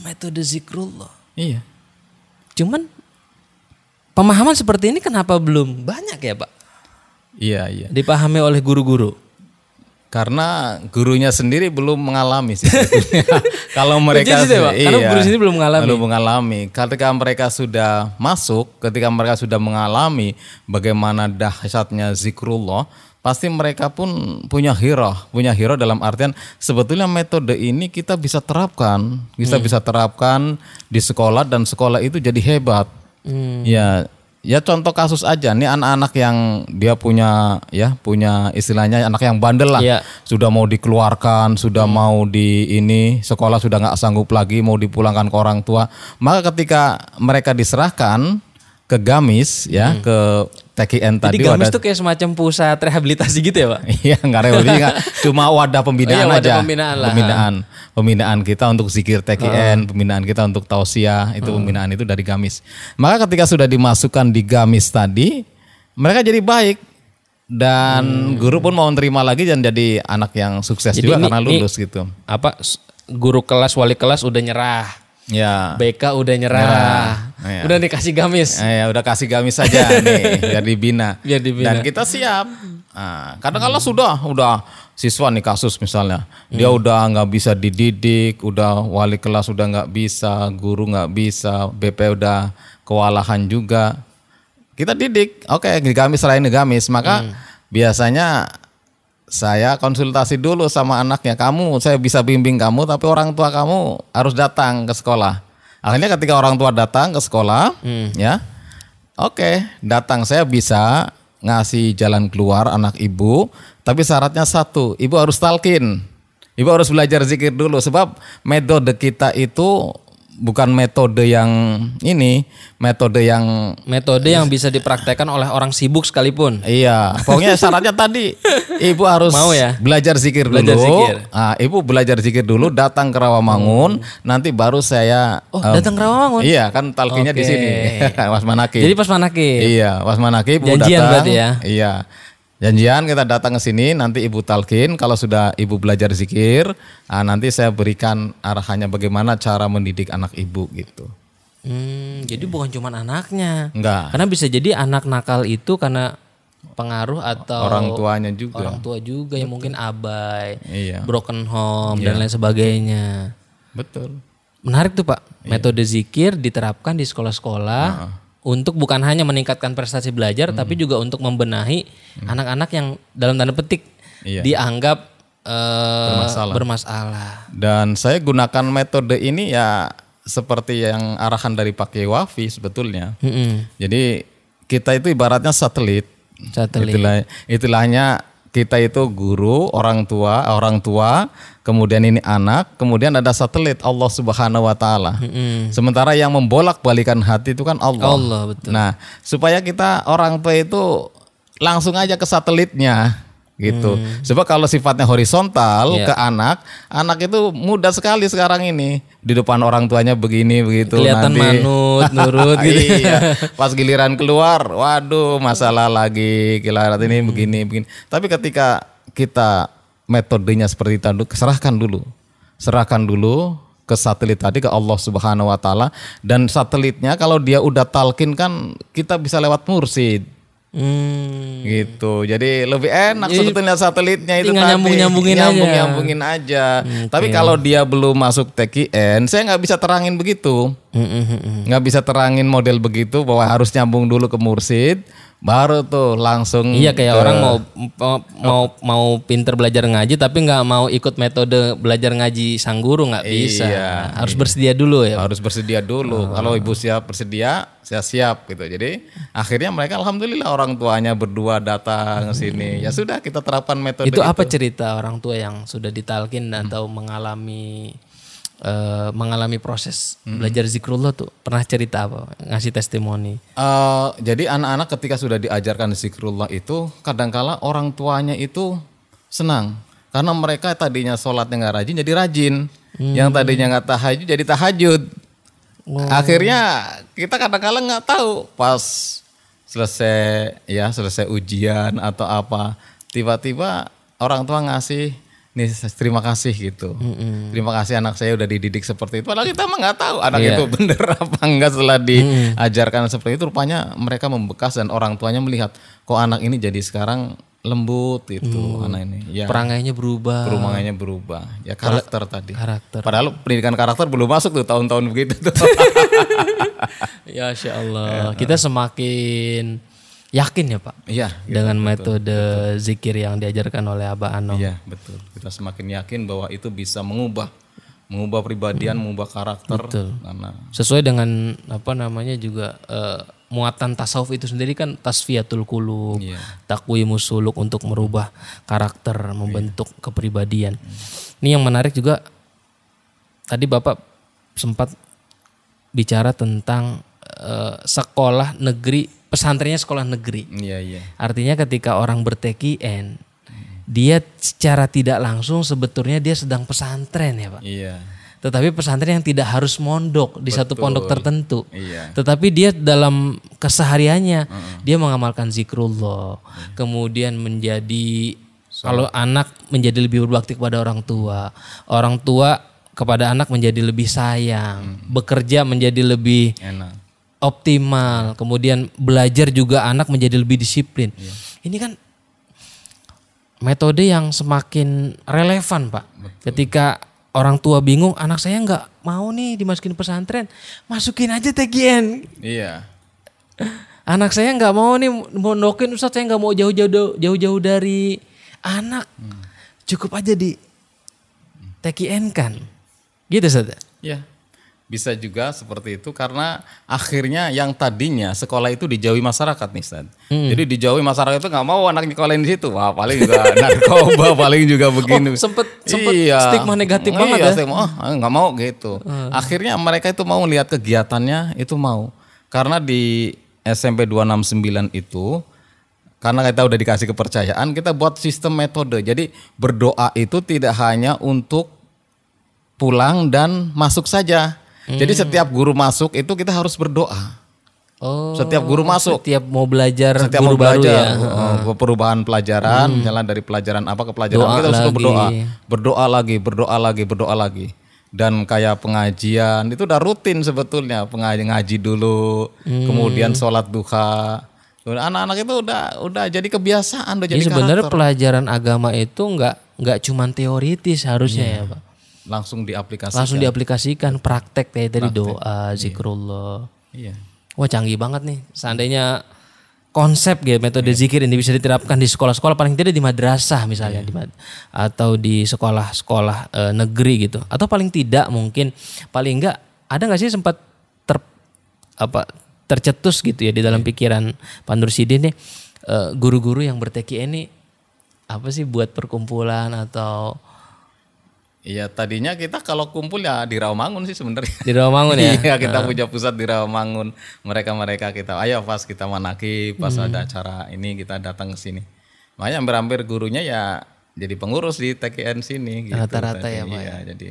metode zikrullah. Iya. Cuman pemahaman seperti ini kenapa belum banyak ya, Pak? Iya, iya. Dipahami oleh guru-guru. Karena gurunya sendiri belum mengalami sih. Kalau mereka Kuncinya situ ya, Pak? Karena iya, guru sendiri belum mengalami. Belum mengalami. Ketika mereka sudah masuk, ketika mereka sudah mengalami bagaimana dahsyatnya zikrullah, pasti mereka pun punya hero, punya hero dalam artian sebetulnya metode ini kita bisa terapkan, bisa bisa terapkan di sekolah dan sekolah itu jadi hebat. Ya, ya contoh kasus aja. Nih anak-anak yang dia punya ya punya istilahnya anak yang bandel lah. Iya. sudah mau dikeluarkan sudah mau di ini sekolah sudah nggak sanggup lagi mau dipulangkan ke orang tua. Maka ketika mereka diserahkan ke gamis ya ke TKN Jadi tadi Gamis wadah itu kayak semacam pusat rehabilitasi gitu ya, Pak? Iya nggak nggak. Cuma wadah pembinaan Oh iya, wadah aja. pembinaan lah. pembinaan. Pembinaan kita untuk zikir TKN pembinaan kita untuk tausiah itu pembinaan itu dari gamis. Maka ketika sudah dimasukkan di gamis tadi mereka jadi baik. Dan guru pun mau terima lagi dan jadi anak yang sukses Jadi juga ini- karena ini- lulus gitu. Apa guru kelas wali kelas udah nyerah, ya BK udah nyerah, Iya. udah dikasih gamis. Eh, ya udah kasih gamis saja nih biar dibina. Biar dibina. Dan kita siap. Nah, kadang kalau sudah udah siswa nih kasus misalnya dia udah nggak bisa dididik, udah wali kelas udah nggak bisa, guru nggak bisa, BP udah kewalahan juga. Kita didik, oke gamis selain gamis, maka biasanya saya konsultasi dulu sama anaknya. Kamu, saya bisa bimbing kamu, tapi orang tua kamu harus datang ke sekolah. Akhirnya ketika orang tua datang ke sekolah, ya, oke, datang saya bisa ngasih jalan keluar anak ibu, tapi syaratnya satu, ibu harus talkin. Ibu harus belajar zikir dulu, sebab metode kita itu bukan metode yang ini, metode yang Metode yang bisa dipraktekkan oleh orang sibuk sekalipun. Iya, pokoknya syaratnya tadi ibu harus Mau ya? belajar zikir Belajar dulu. zikir. Ah, ibu belajar zikir dulu, datang ke Rawamangun, nanti baru saya Oh, em, datang ke Rawamangun? Iya, kan talkinya di Oke. sini. Was Manakib. Jadi pas manakib. Iya, Was Manakib ibu Janjian datang. berarti ya? Iya. Janjian kita datang ke sini, nanti ibu talkin. Kalau sudah ibu belajar zikir, ah, nanti saya berikan arahannya bagaimana cara mendidik anak ibu gitu. Hmm, jadi bukan cuma anaknya. Enggak. Karena bisa jadi anak nakal itu karena pengaruh atau Orang tuanya juga. orang tua juga yang mungkin abai, Iya. broken home dan lain sebagainya. Betul. Menarik tuh Pak, Iya. metode zikir diterapkan di sekolah-sekolah untuk bukan hanya meningkatkan prestasi belajar, tapi juga untuk membenahi anak-anak yang dalam tanda petik Hmm. Iya. dianggap eh, Bermasalah. bermasalah. Dan saya gunakan metode ini ya seperti yang arahan dari Pak Kiai Wafi sebetulnya. Mm-mm. Jadi kita itu ibaratnya satelit. Satelit. Itulah, itilahnya kita itu guru, orang tua, orang tua, kemudian ini anak, kemudian ada satelit Allah Subhanahu wa taala. Sementara yang membolak-balikan hati itu kan Allah. Allah betul. Nah, supaya kita orang tua itu langsung aja ke satelitnya gitu. Sebab kalau sifatnya horizontal Hmm. Iya. ke anak, anak itu mudah sekali sekarang ini di depan orang tuanya begini begitu Kelihatan nanti. manut, nurut gitu. iya. Pas giliran keluar, waduh masalah lagi. Giliran ini Hmm. begini begini. Tapi ketika kita metodenya seperti tadi, serahkan dulu. Serahkan dulu ke satelit tadi ke Allah Subhanahu wa taala dan satelitnya kalau dia udah talkin kan kita bisa lewat mursid Hmm. gitu. Jadi lebih enak sebetulnya satelitnya itu tinggal tadi. nyambung-nyambungin aja. nyambung nyambungin aja. Tapi kalau dia belum masuk TKN, saya nggak bisa terangin begitu. Mm-mm, mm-mm. Nggak bisa terangin model begitu bahwa harus nyambung dulu ke mursid, baru tuh langsung Iya kayak ke- orang mau mau mau, mau pinter belajar ngaji tapi nggak mau ikut metode belajar ngaji sang guru nggak bisa. Iya, Harus bersedia dulu ya. harus bersedia dulu. Kalau ibu siap bersedia, saya siap gitu. Jadi akhirnya mereka alhamdulillah orang tuanya berdua datang ke sini. Ya sudah kita terapkan metode itu apa cerita orang tua yang sudah ditalkin Hmm. atau mengalami eh, mengalami proses. Hmm. belajar zikrullah tuh pernah cerita apa? Ngasih testimoni. Eh, jadi anak-anak ketika sudah diajarkan zikrullah itu kadangkala orang tuanya itu senang. Karena mereka tadinya sholatnya nggak rajin jadi rajin, yang tadinya nggak tahajud jadi tahajud. Akhirnya kita kadangkala nggak tahu. Pas selesai ya selesai ujian atau apa tiba-tiba orang tua ngasih nih terima kasih gitu. Terima kasih anak saya udah dididik seperti itu. Padahal kita mah nggak tahu anak Iya. itu bener apa enggak setelah diajarkan seperti itu. Rupanya mereka membekas dan orang tuanya melihat kok anak ini jadi sekarang lembut gitu anak ini. Ya. Perangainya berubah. Perumahannya berubah. Ya karakter tadi. karakter. Padahal pendidikan karakter belum masuk tuh tahun-tahun begitu tuh. Ya Allah. Kita semakin yakin ya Pak iya dengan metode zikir yang diajarkan oleh Abah Anom Iya betul. Kita semakin yakin bahwa itu bisa mengubah, mengubah pribadian, mengubah karakter. Betul. Karena sesuai dengan apa namanya juga eh, muatan tasawuf itu sendiri kan tasfiyatul qulub, Iya. takwimus suluk untuk merubah karakter, membentuk kepribadian. Ini yang menarik juga tadi Bapak sempat bicara tentang eh, sekolah negeri, pesantrennya sekolah negeri. iya iya. Artinya ketika orang berTKN, dia secara tidak langsung sebetulnya dia sedang pesantren ya Pak. Iya. Tetapi pesantren yang tidak harus mondok di satu pondok tertentu. Iya. Tetapi dia dalam kesehariannya dia mengamalkan zikrullah, kemudian menjadi kalau anak menjadi lebih berbakti kepada orang tua, orang tua kepada anak menjadi lebih sayang, bekerja menjadi lebih Enak. Optimal, kemudian belajar juga anak menjadi lebih disiplin. Ini kan metode yang semakin relevan, Pak. Ketika orang tua bingung, anak saya nggak mau nih dimasukin pesantren, masukin aja TGN. Iya. Anak saya nggak mau nih mondokin Ustadz, saya nggak mau jauh-jauh jauh-jauh dari anak. Cukup aja di TKN kan. Gitu Ustadz. Iya. Bisa juga seperti itu karena akhirnya yang tadinya sekolah itu dijauhi masyarakat nih Stan. Jadi dijauhi masyarakat itu nggak mau anak nyekolahin di situ. Wah paling juga narkoba paling juga begini. sempet- sempet stigma negatif Iya, banget ya? stigma, "Ah, nggak mau gitu. Akhirnya mereka itu mau lihat kegiatannya itu mau. Karena di SMP 269 itu karena kita udah dikasih kepercayaan, kita buat sistem metode. Jadi berdoa itu tidak hanya untuk pulang dan masuk saja. Jadi Hmm. setiap guru masuk itu kita harus berdoa. Oh, Setiap guru masuk. Setiap mau belajar Setiap guru mau baru belajar, ya. uh, perubahan pelajaran, jalan dari pelajaran apa ke pelajaran Doa kita harus lagi. berdoa, berdoa lagi, berdoa lagi, berdoa lagi. Dan kayak pengajian itu udah rutin sebetulnya pengaji ngaji dulu, Hmm. kemudian sholat duha. Anak-anak itu udah udah jadi kebiasaan, udah jadi Jadi sebenarnya pelajaran agama itu nggak nggak cuman teoritis harusnya Iya. ya pak. Langsung diaplikasikan. Langsung diaplikasikan praktek kayak tadi doa, zikrullah. Iya. Wah canggih banget nih. Seandainya konsep gitu metode zikir ini bisa diterapkan di sekolah-sekolah paling tidak di madrasah misalnya di mad- atau di sekolah-sekolah eh, negeri gitu atau paling tidak mungkin paling enggak ada nggak sih sempat ter apa tercetus gitu ya di dalam pikiran Pak Nur Sidin nih eh, guru-guru yang berteki ini apa sih buat perkumpulan atau Iya, tadinya kita kalau kumpul ya di Rawamangun sih sebenarnya. di Rawamangun ya Iya, kita punya pusat di Rawamangun. Mereka-mereka kita, ayo pas kita manaki, pas Hmm. ada acara ini kita datang ke sini. Makanya hampir-hampir gurunya ya jadi pengurus di TKN sini. Gitu, Rata-rata tadi. ya, Pak, Iya, jadi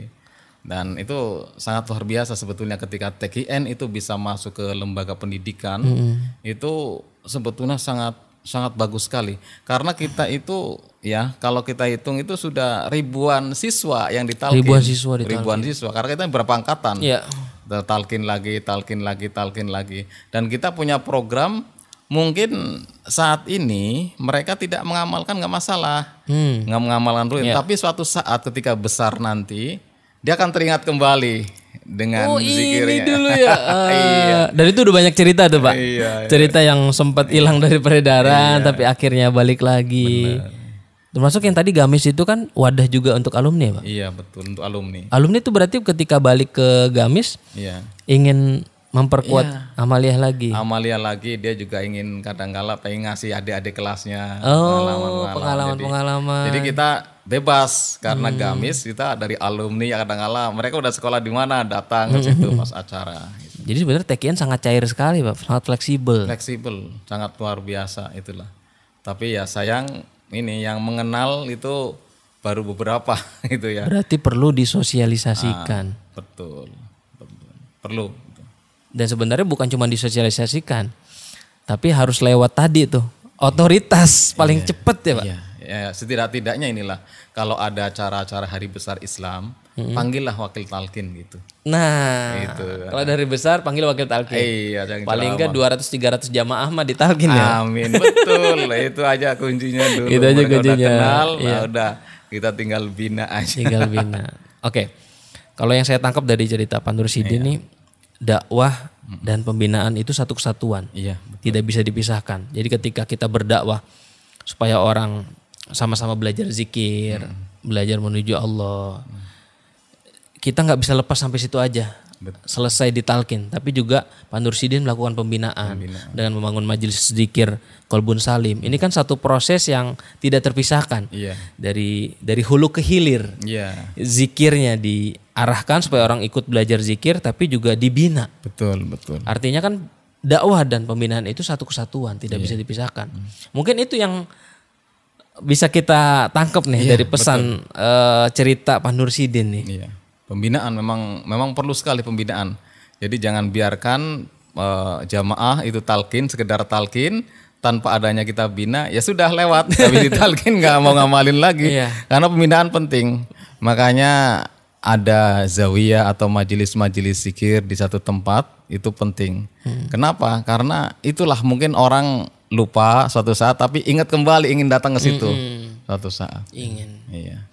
dan itu sangat luar biasa sebetulnya ketika TKN itu bisa masuk ke lembaga pendidikan Hmm. itu sebetulnya sangat sangat bagus sekali karena kita itu ya kalau kita hitung itu sudah ribuan siswa yang ditalkin Ribuan siswa ditalkin. ribuan siswa karena kita berapa angkatan Iya. talkin lagi talkin lagi talkin lagi dan kita punya program mungkin saat ini mereka tidak mengamalkan nggak masalah Hmm. nggak mengamalkan rutin Iya. tapi suatu saat ketika besar nanti dia akan teringat kembali dengan Oh ini zikirnya. dulu ya. Ah, Dan itu udah banyak cerita tuh pak. Iya, Cerita yang sempat hilang dari peredaran tapi akhirnya balik lagi. Termasuk yang tadi gamis itu kan wadah juga untuk alumni ya pak. Iya betul untuk alumni. Alumni itu berarti ketika balik ke gamis Iya. ingin memperkuat amaliah lagi. Amalia lagi dia juga ingin kadang-kala pengen ngasih adik-adik kelasnya Oh, Jadi- pengalaman-pengalaman. Jadi, kita bebas karena gamis kita dari alumni ya kadang-kala mereka udah sekolah di mana datang ke situ pas acara. gitu. Jadi sebenarnya TKN sangat cair sekali pak, sangat fleksibel. Fleksibel, sangat luar biasa itulah. Tapi ya sayang ini yang mengenal itu baru beberapa gitu ya. Berarti perlu disosialisasikan. Betul. betul. Perlu. Dan sebenarnya bukan cuma disosialisasikan, tapi harus lewat tadi tuh otoritas paling cepet ya pak. Iya, ya, setidak-tidaknya inilah kalau ada acara-acara hari besar Islam, panggillah wakil talkin gitu. Nah, Gitu. kalau dari besar panggil wakil talkin. Iya, Paling enggak 200 300 jamaah mah ditalkin ya. Amin, betul. itu aja kuncinya dulu. Itu aja Mereka kuncinya. Udah kenal, Iya. nah udah kita tinggal bina aja. Tinggal bina. Oke. Kalau yang saya tangkap dari cerita Pak Nur Sidin nih dakwah dan pembinaan itu satu kesatuan. Iya, Tidak bisa dipisahkan. Jadi ketika kita berdakwah supaya orang sama-sama belajar zikir, belajar menuju Allah. Kita nggak bisa lepas sampai situ aja. Selesai ditalkin, tapi juga Pak Nur Sidin melakukan pembinaan, dengan membangun majelis zikir Kolbun Salim. Ini kan satu proses yang tidak terpisahkan Iya. dari dari hulu ke hilir. Iya, zikirnya diarahkan supaya orang ikut belajar zikir tapi juga dibina. Betul, betul. artinya kan dakwah dan pembinaan itu satu kesatuan tidak bisa dipisahkan. Mungkin itu yang bisa kita tangkap nih dari pesan eh, cerita Pak Nur Sidin nih. Iya. Pembinaan memang memang perlu sekali pembinaan. Jadi jangan biarkan eh, jamaah itu talkin sekedar talkin tanpa adanya kita bina ya sudah lewat. Tapi ditalkin nggak mau ngamalin lagi. Iya. karena pembinaan penting. Makanya ada zawiyah atau majelis-majelis zikir di satu tempat itu penting. Kenapa? Karena itulah mungkin orang lupa suatu saat tapi ingat kembali ingin datang ke situ. Suatu saat. Ingin. Iya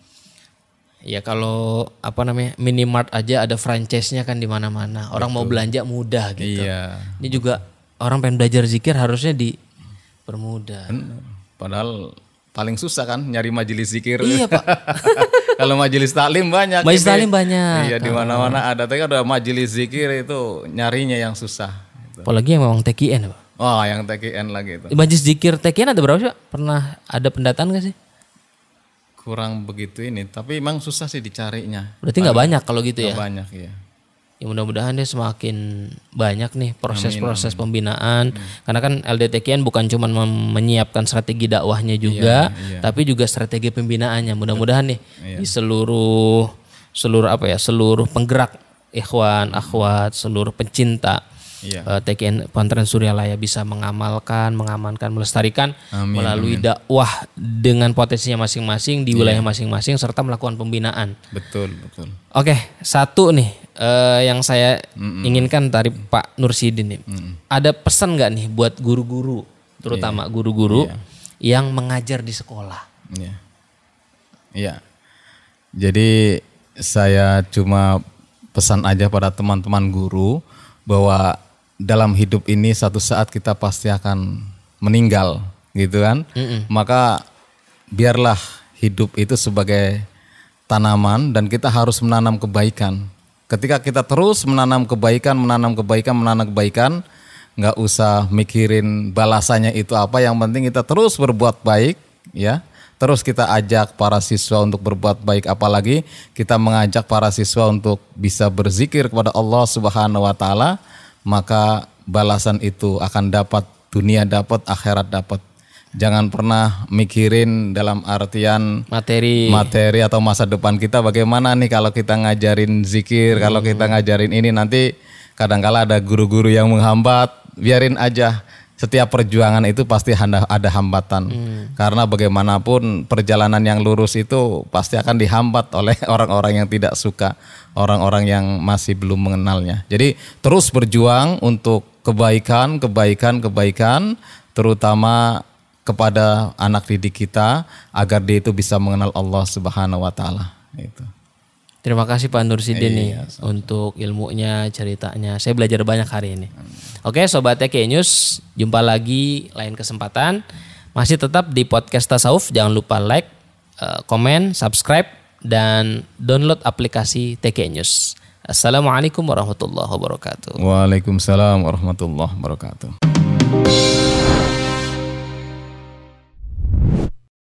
ya kalau apa namanya minimart aja ada franchise-nya kan di mana-mana orang mau belanja mudah gitu iya ini juga orang pengen belajar zikir harusnya dipermudah Bener. Padahal paling susah kan nyari majelis zikir. Iya, Pak. Kalau majelis taklim banyak. Majelis taklim banyak. Iya di mana-mana ada. Tapi ada majelis zikir itu nyarinya yang susah. apalagi yang memang TKN Pak. Wah yang TKN lagi itu. Majelis Zikir TKN ada berapa sih Pak? Pernah ada pendataan gak sih? Kurang begitu ini. Tapi emang susah sih dicarinya. Berarti nggak banyak kalau gitu ya. Nggak Banyak ya. Ya mudah-mudahan deh semakin banyak nih proses-proses pembinaan. Karena kan LDTKN bukan cuma menyiapkan strategi dakwahnya juga, tapi juga strategi pembinaannya. Mudah-mudahan nih di seluruh seluruh apa ya, seluruh penggerak ikhwan, akhwat, seluruh pencinta Iya. eh, TKN Pesantren Suryalaya bisa mengamalkan, mengamankan, melestarikan melalui dakwah dengan potensinya masing-masing di wilayah masing-masing serta melakukan pembinaan. Betul betul. Oke, satu nih eh, yang saya inginkan dari Pak Nursidin nih. Ada pesan nggak nih buat guru-guru, terutama guru-guru yang mengajar di sekolah? Iya. Iya. Jadi saya cuma pesan aja pada teman-teman guru bahwa dalam hidup ini satu saat kita pasti akan meninggal, gitu kan? Maka biarlah hidup itu sebagai tanaman dan kita harus menanam kebaikan. Ketika kita terus menanam kebaikan, menanam kebaikan, menanam kebaikan, nggak usah mikirin balasannya itu apa. Yang penting kita terus berbuat baik, ya. Terus kita ajak para siswa untuk berbuat baik, apalagi kita mengajak para siswa untuk bisa berzikir kepada Allah Subhanahu wa taala, maka balasan itu akan dapat dunia dapat, akhirat dapat. Jangan pernah mikirin dalam artian Materi materi atau masa depan kita bagaimana nih kalau kita ngajarin zikir, kalau kita ngajarin ini nanti kadangkala ada guru-guru yang menghambat, biarin aja. Setiap perjuangan itu pasti ada, ada hambatan. Karena bagaimanapun perjalanan yang lurus itu pasti akan dihambat oleh orang-orang yang tidak suka, orang-orang yang masih belum mengenalnya. Jadi terus berjuang untuk kebaikan, kebaikan, kebaikan, terutama kepada anak didik kita agar dia itu bisa mengenal Allah Subhanahu wa taala itu. Terima kasih Pak Nursidin nih untuk ilmunya, ceritanya. Saya belajar banyak hari ini. Oke, sobat TK News, jumpa lagi lain kesempatan. Masih tetap di podcast Tasawuf. Jangan lupa like, eh, komen, subscribe dan download aplikasi TK News. Assalamualaikum warahmatullahi wabarakatuh. Waalaikumsalam warahmatullahi wabarakatuh.